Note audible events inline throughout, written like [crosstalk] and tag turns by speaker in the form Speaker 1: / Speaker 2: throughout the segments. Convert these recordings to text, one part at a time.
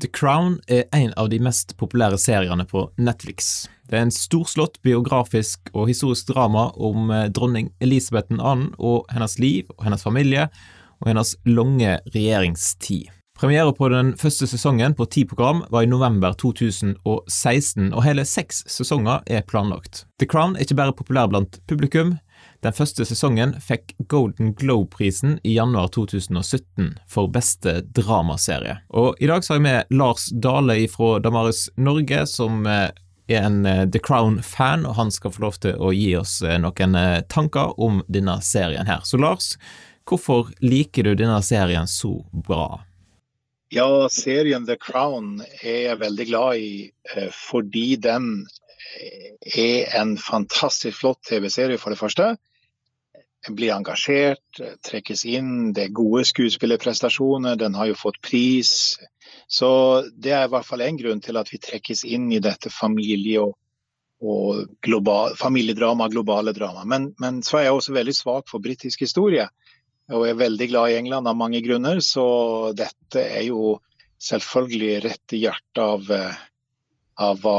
Speaker 1: The Crown er en av de mest populære seriene på Netflix. Det er en storslått biografisk og historisk drama om eh, dronning Elisabeth 2. og hennes liv og hennes familie og hennes lange regjeringstid. Premiere på den første sesongen på ti program var i november 2016, og hele seks sesonger er planlagt. The Crown er ikke bare populær blant publikum, den første sesongen fikk Golden Globe-prisen i januar 2017 for beste dramaserie. Og i dag så har jeg med Lars Dale fra Damaris Norge, som eh, er en eh, The Crown-fan, og han skal få lov til å gi oss eh, noen tanker om denne serien her. Så Lars, hvorfor liker du denne serien så bra?
Speaker 2: Ja, serien The Crown er jeg veldig glad i fordi den er en fantastisk flott TV-serie, for det første. Blir engasjert, trekkes inn. Det er gode skuespillerprestasjoner. Den har jo fått pris. Så det er i hvert fall en grunn til at vi trekkes inn i dette familie- og, og global, familiedrama, globale drama. Men, men, så er jeg også veldig svak for britisk historie. Og er veldig glad i England av mange grunner, så dette er jo selvfølgelig rett i hjertet av, eh, av hva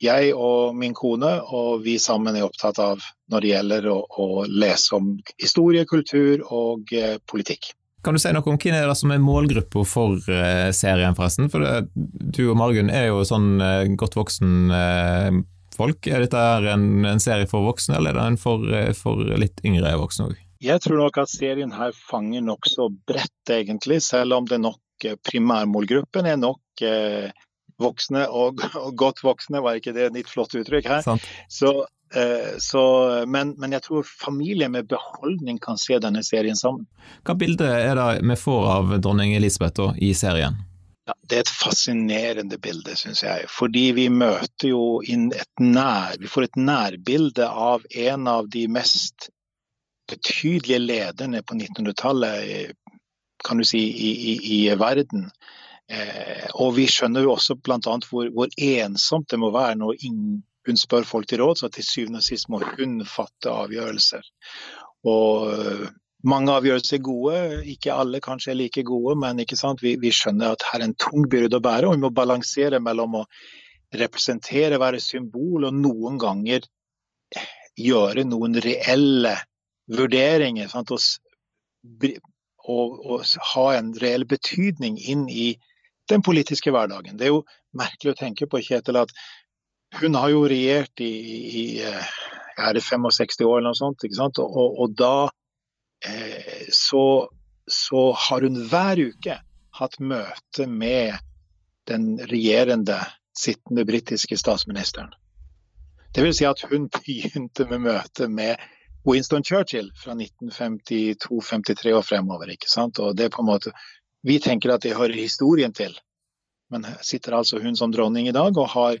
Speaker 2: jeg og min kone og vi sammen er opptatt av når det gjelder å, å lese om historie, kultur og eh, politikk.
Speaker 1: Kan du si noe om hvem er det som er målgruppa for eh, serien, forresten? For det, du og Margunn er jo sånn eh, godt voksen eh, folk. Er dette en, en, serie for voksne, eller er det en for, eh, for litt yngre voksne òg?
Speaker 2: Jeg tror nok at serien her fanger nokså bredt, egentlig. Selv om det nok eh, primærmålgruppen er nok voksne og, [laughs] og, godt voksne, var ikke det et litt flott uttrykk her? Så, eh, så, men, men, jeg tror familier med beholdning kan se denne serien sammen.
Speaker 1: Hva bilde er det vi får av dronning Elisabeth da, i serien?
Speaker 2: Ja, det er et fascinerende bilde, syns jeg. Fordi vi møter jo et nær, vi får et nærbilde av en av de mest betydelige lederne på 1900-tallet kan du si, i, i, i verden. Eh, og vi skjønner jo også bl.a. Hvor, hvor ensomt det må være når hun spør folk til råd, så til syvende og sist må hun fatte avgjørelser. Og eh, mange avgjørelser er gode, ikke alle kanskje er like gode, men vi, vi, skjønner at her er en tung byrde å bære, og vi må balansere mellom å representere, være symbol, og noen ganger gjøre noen reelle vurderinger. Sant? Og, og, og ha en reell betydning inn i den politiske hverdagen. Det er jo merkelig å tenke på, Kjetil, at hun har jo regjert i, i er det 65 år eller noe sånt. ikke sant? Og, og da eh, så, så, har hun hver uke hatt møte med den regjerende, sittende britiske statsministeren. Det vil si at hun begynte med møte med Winston Churchill fra 1952-53 og fremover. ikke sant? Og det er på en måte vi tenker at det hører historien til. Men her sitter altså hun som dronning i dag og har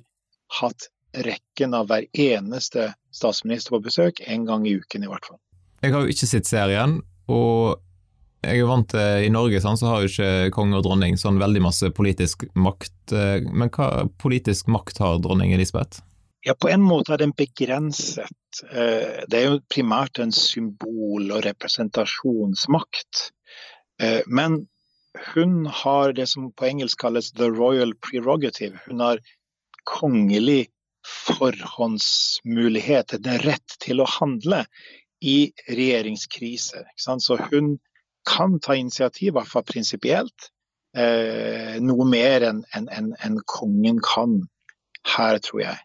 Speaker 2: hatt rekken av hver eneste statsminister på besøk en gang i uken, i hvert fall.
Speaker 1: Jeg har jo ikke sett serien, og jeg er vant til I Norge sånn, så har jo ikke konge og dronning sånn veldig masse politisk makt. Men hva politisk makt har dronning Elisabeth?
Speaker 2: Ja, På en måte er den begrenset. Eh, det er jo primært en symbol- og representasjonsmakt. Eh, men hun har det som på engelsk kalles the royal prerogative. Hun har kongelig forhåndsmulighet, en rett til å handle i regjeringskriser. Så hun kan ta initiativ, i hvert fall prinsipielt, eh, noe mer enn en, en, en kongen kan her, tror jeg.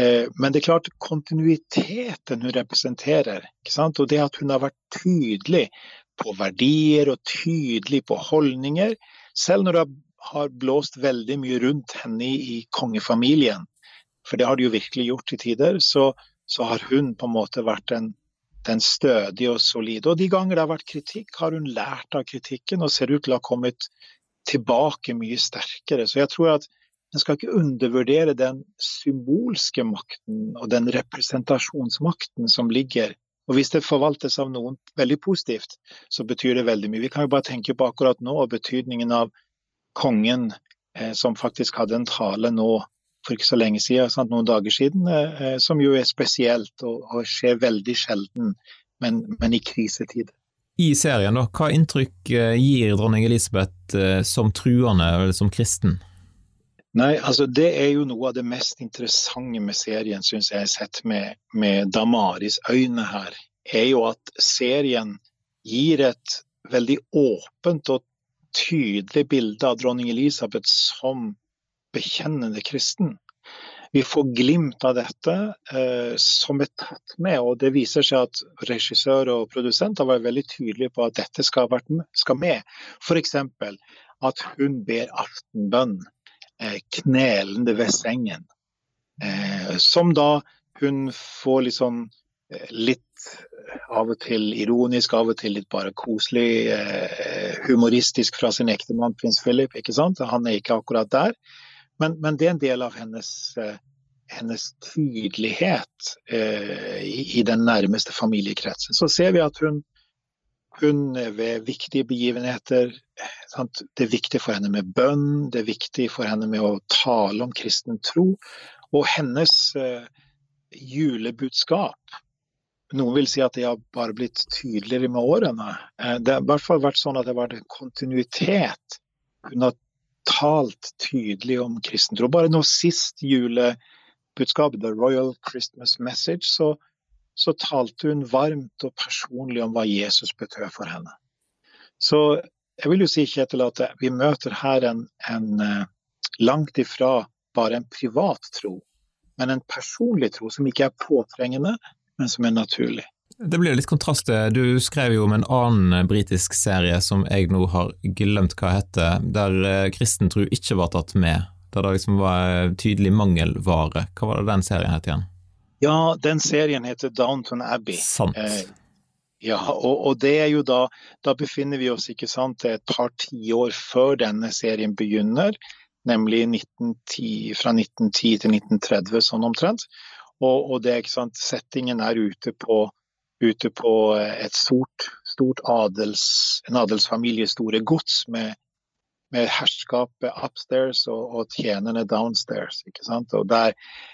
Speaker 2: Eh, men det er klart kontinuiteten hun representerer, og det at hun har vært tydelig på verdier og tydelig på holdninger, selv når det har blåst veldig mye rundt henne i kongefamilien. For det har det jo virkelig gjort til tider. Så, så har hun på en måte vært den, den stødige og solide. Og de ganger det har vært kritikk, har hun lært av kritikken og ser ut til å ha kommet tilbake mye sterkere. Så jeg tror at en skal ikke undervurdere den symbolske makten og den representasjonsmakten som ligger og hvis det forvaltes av noen veldig positivt, så betyr det veldig mye. Vi kan jo bare tenke på akkurat nå og betydningen av kongen eh, som faktisk hadde en tale nå for ikke så lenge siden, sant, noen dager siden, eh, eh som jo er spesielt og, og skjer veldig sjelden, men, men, i krisetid.
Speaker 1: I serien, da, hva inntrykk eh, gir dronning Elisabeth eh, som truende eller som kristen?
Speaker 2: Nei, altså det er jo noe av det mest interessante med serien, syns jeg, sett med, med Damaris øyne her, er jo at serien gir et veldig åpent og tydelig bilde av dronning Elisabeth som bekjennende kristen. Vi får glimt av dette eh, som er tatt med, og det viser seg at regissør og produsent har vært veldig tydelige på at dette skal, vært, skal med. F.eks. at hun ber aftenbønn knelende ved sengen. Eh, som da hun får litt sånn eh, litt av og til ironisk, av og til litt bare koselig, humoristisk fra sin ektemann prins Philip. ikke sant? Han er ikke akkurat der. Men, men det er en del av hennes, hennes tydelighet i, i, den nærmeste familiekretsen. Så ser vi at hun hun ved viktige begivenheter sant? Det er viktig for henne med bønn, det er viktig for henne med å tale om kristen tro. Og hennes eh, julebudskap Noen vil si at det har bare blitt tydeligere med årene. Eh, det har i hvert fall vært sånn at det har vært en kontinuitet. Hun har talt tydelig om kristen tro. Bare nå sist julebudskap, The Royal Christmas Message, så så talte hun varmt og personlig om hva Jesus betød for henne. Så jeg vil jo si Kjetil, at vi møter her en, en eh, langt ifra bare en privat tro, men en personlig tro som ikke er påtrengende, men som er naturlig.
Speaker 1: Det blir litt kontrast Du skrev jo om en annen britisk serie som jeg nå har glemt hva heter, der eh, kristen tro ikke var tatt med. Der det liksom var tydelig mangelvare. Hva var det den serien het igjen?
Speaker 2: Ja, den serien heter Downton Abbey.
Speaker 1: Sant. Eh,
Speaker 2: ja, og, og, det er jo da Da befinner vi oss ikke sant, et par tiår før denne serien begynner. Nemlig 1910, fra 1910 til 1930, sånn omtrent. Og, og det, ikke sant, settingen er ute på, ute på et stort, stort adels, en adelsfamilie, store gods, med, med herskapet upstairs og, og tjenerne downstairs. ikke sant? Og der Eh,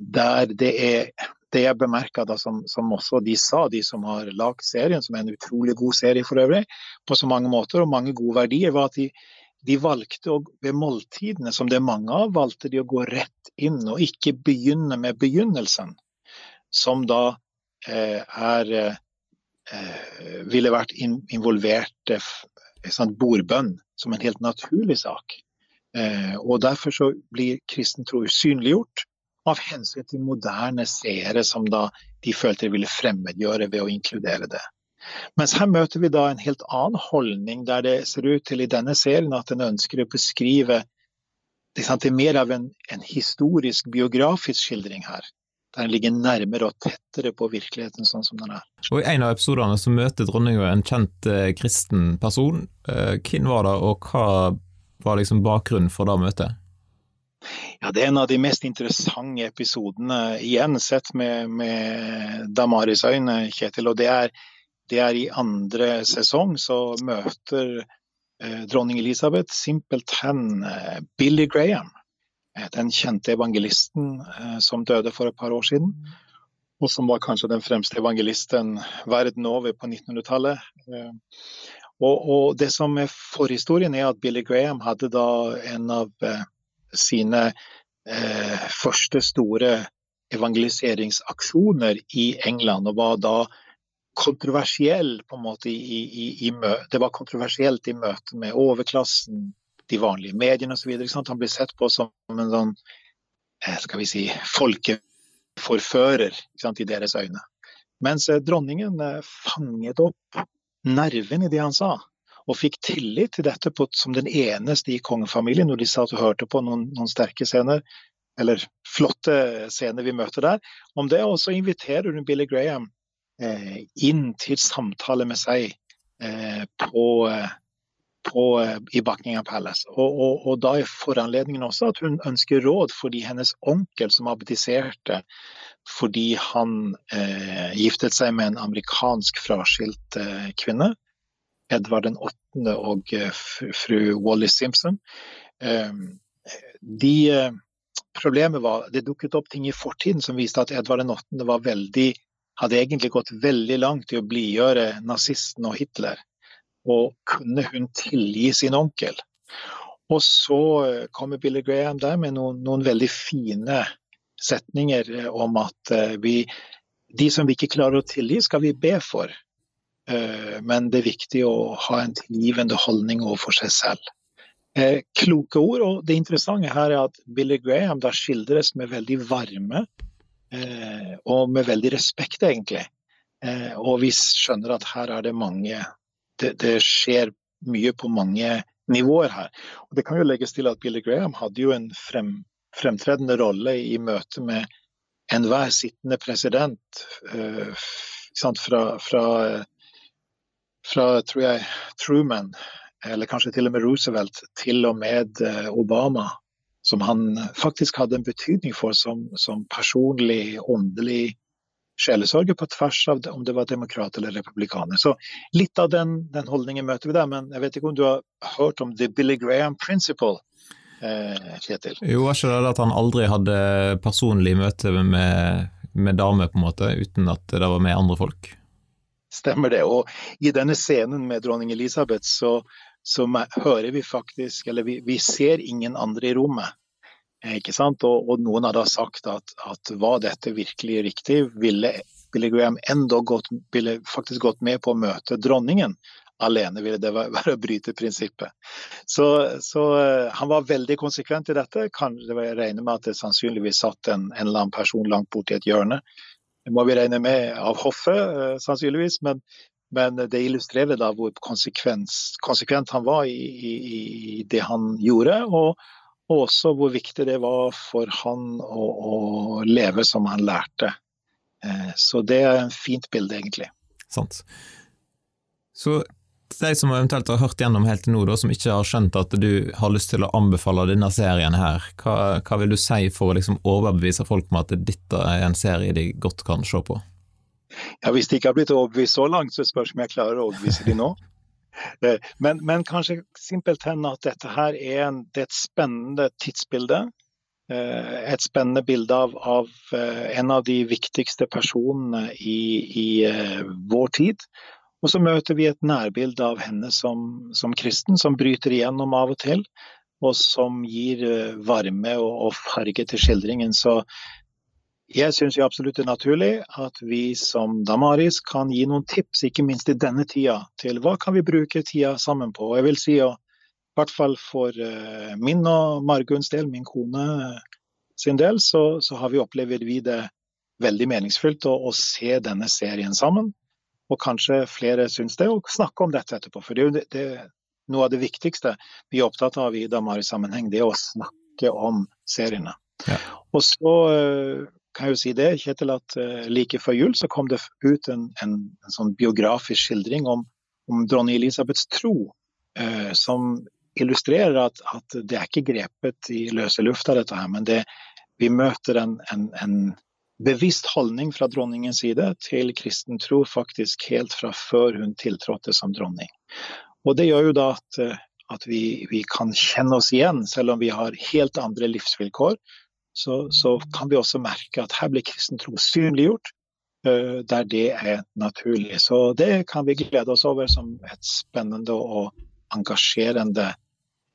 Speaker 2: der det er det jeg bemerka, som, som, også de sa, de som har lagd serien, som er en utrolig god serie for øvrig, på så mange måter og mange gode verdier, var at de, de valgte å, ved måltidene, som det er mange av, valgte de å gå rett inn og ikke begynne med begynnelsen, som da eh, er eh, ville vært in, involvert eh, sånn bordbønn som en helt naturlig sak. Eh, og Derfor så blir kristen tro usynliggjort av hensyn til moderne seere som da de følte de ville fremmedgjøre ved å inkludere det. Mens her møter vi da en helt annen holdning, der det ser ut til i denne serien at en ønsker å beskrive det er mer av en, en, historisk, biografisk skildring her. Der den ligger nærmere og tettere på virkeligheten sånn som den er.
Speaker 1: Og I en av episodene så møter dronninga en kjent eh, kristen person. Eh, hvem var det, og hva var liksom bakgrunnen for det møtet?
Speaker 2: Ja, Det er en av de mest interessante episodene, igjen sett med, med Damaris øyne, Kjetil. og det er, det er, i andre sesong så møter eh, dronning Elisabeth simpelthen eh, Billy Graham. Eh, den kjente evangelisten eh, som døde for et par år siden. Og som var kanskje den fremste evangelisten verden over på 1900-tallet. Eh, og, og, det som er forhistorien, er at Billy Graham hadde da en av eh, sine eh, første store evangeliseringsaksjoner i England, og var da kontroversiell på en måte i, i, i Det var kontroversielt i møte med overklassen, de vanlige mediene osv. Han ble sett på som en sånn eh, skal vi si, folkeforfører sant, i deres øyne. Mens eh, dronningen eh, fanget opp nerven i det han sa og fikk tillit til dette på, som den eneste i kongefamilien når de satt og hørte på noen, noen sterke scener, eller flotte scener vi møter der. Om det også inviterer hun Billy Graham eh, inn til samtale med seg eh, på, på, i Buckingham Palace. Og, og, og, da er foranledningen også at hun ønsker råd fordi hennes onkel som abdiserte fordi han eh, giftet seg med en amerikansk fraskilt eh, kvinne, Edvard den 8. og eh, fru Wallis Simpson. Ehm, de, eh, problemet var Det dukket opp ting i fortiden som viste at Edvard den 8. var veldig hadde egentlig gått veldig langt i å blidgjøre nazisten og Hitler. Og kunne hun tilgi sin onkel? Og så eh, kommer Billy Graham der med noen, noen veldig fine setninger om at vi, de som vi ikke klarer å tilgi, skal vi be for. Men det er viktig å ha en tilgivende holdning overfor seg selv. Kloke ord. Og det interessante her er at Billy Graham da skildres med veldig varme og med veldig respekt, egentlig. Og vi skjønner at her er det mange Det, det skjer mye på mange nivåer her. Og det kan jo legges til at Billy Graham hadde jo en frem, fremtredende rolle i møte med enhver sittende president fra, fra, fra, tror jeg, Truman, eller kanskje til og med Roosevelt, til og med uh, Obama, som han faktisk hadde en betydning for som, som personlig, åndelig sjelesorger på tvers av om det var demokrat eller republikaner. Så litt av den, den, holdningen møter vi der, men jeg vet ikke om du har hørt om the Billy Graham principle? Eh, Kjetil?
Speaker 1: Jo, var ikke det at han aldri hadde personlig møte med, med damer, på en måte, uten at det var med andre folk?
Speaker 2: Stemmer det. Og i denne scenen med dronning Elisabeth så, så hører vi faktisk, eller vi, vi ser ingen andre i rommet. Eh, ikke sant? Og, og noen hadde sagt at, at, var dette virkelig riktig, ville Billy Graham enda gått, ville faktisk gått med på å møte dronningen. Alene ville det være [laughs] å bryte prinsippet. Så, så uh, han var veldig konsekvent i dette. Kan, jeg regner med at det sannsynligvis satt en, en eller annen person langt borti et hjørne. Må vi regne med av hoffet, uh, sannsynligvis. Men, men, det illustrerer da hvor konsekvent han var i, i, i det han gjorde. og også hvor viktig det var for han å, å leve som han lærte. Eh, så det er en fint bilde, egentlig.
Speaker 1: Sant. Så de som eventuelt har hørt gjennom helt til nå, da, som ikke har skjønt at du har lyst til å anbefale denne serien her, hva, hva vil du si for å liksom overbevise folk om at dette er en serie de godt kan se på?
Speaker 2: Ja, Hvis de ikke har blitt overbevist så langt, så spørs om jeg klarer å overbevise de nå. [laughs] Eh, men, men kanskje simpelthen at dette her er, en, det er et spennende tidsbilde. Eh, et spennende bilde av, av eh, en av de viktigste personene i, i vår tid. Og så møter vi et nærbilde av henne som, som, kristen, som bryter igjennom av og til. Og som gir varme og, og farge til skildringen. Så jeg syns absolutt det er naturlig at vi som Damaris kan gi noen tips, ikke minst i denne tida, til hva kan vi bruke tida sammen på. Og jeg vil si at i hvert fall for eh, min og Marguns del, min kone sin del, så, så har vi opplevd vi det veldig meningsfullt å, å, se denne serien sammen. Og kanskje flere syns det, og snakke om dette etterpå. For det er jo det, noe av det viktigste vi er opptatt av i Damaris-sammenheng, det er å snakke om seriene. Ja. Og så eh, kan jeg jo si det, Kjetil, at uh, like før jul så kom det ut en, en, en sånn biografisk skildring om, om dronning Elisabeths tro, uh, som illustrerer at, at, det er ikke grepet i løse lufta, dette her, men det, vi møter en, en, bevisst holdning fra dronningens side til kristen tro faktisk helt fra før hun tiltrådte som dronning. Og det gjør jo da at, eh, at vi, vi kan kjenne oss igjen, selv om vi har helt andre livsvilkår så, så, kan vi også merke at her blir kristen tro synliggjort uh, der det er naturlig. Så det kan vi glede oss over som et spennende og engasjerende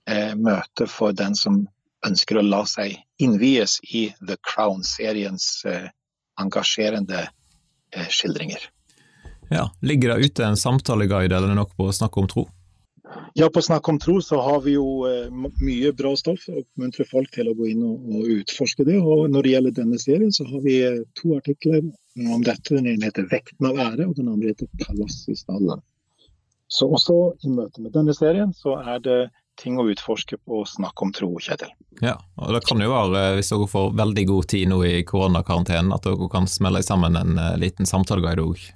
Speaker 2: uh, møte for den som ønsker å la seg innvies i The Crown-seriens uh, engasjerende skildringer.
Speaker 1: Ja, Ligger det ute en samtaleguide eller noe på å snakke om tro?
Speaker 2: Ja, på Snakk om tro så har vi jo eh, mye bra stoff og oppmuntrer folk til å gå inn og, og, utforske det. Og når det gjelder denne serien, så har vi eh, to artikler om dette. Den ene heter 'Vekten av ære', og den andre heter 'Palass i stallen'. Så også i møte med denne serien så er det ting å utforske på Snakk om tro, Kjetil.
Speaker 1: Ja, og det kan jo være, eh, hvis dere får veldig god tid nå i koronakarantenen, at dere kan smelle sammen en liten samtaleguide òg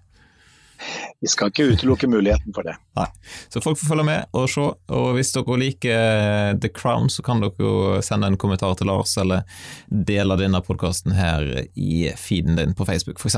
Speaker 2: vi skal ikke utelukke muligheten for det. [laughs]
Speaker 1: Nei. Så folk får følge med og se. Og hvis dere liker eh, The Crown, så kan dere jo sende en kommentar til Lars, eller dele denne podkasten her i feeden din på Facebook, f.eks.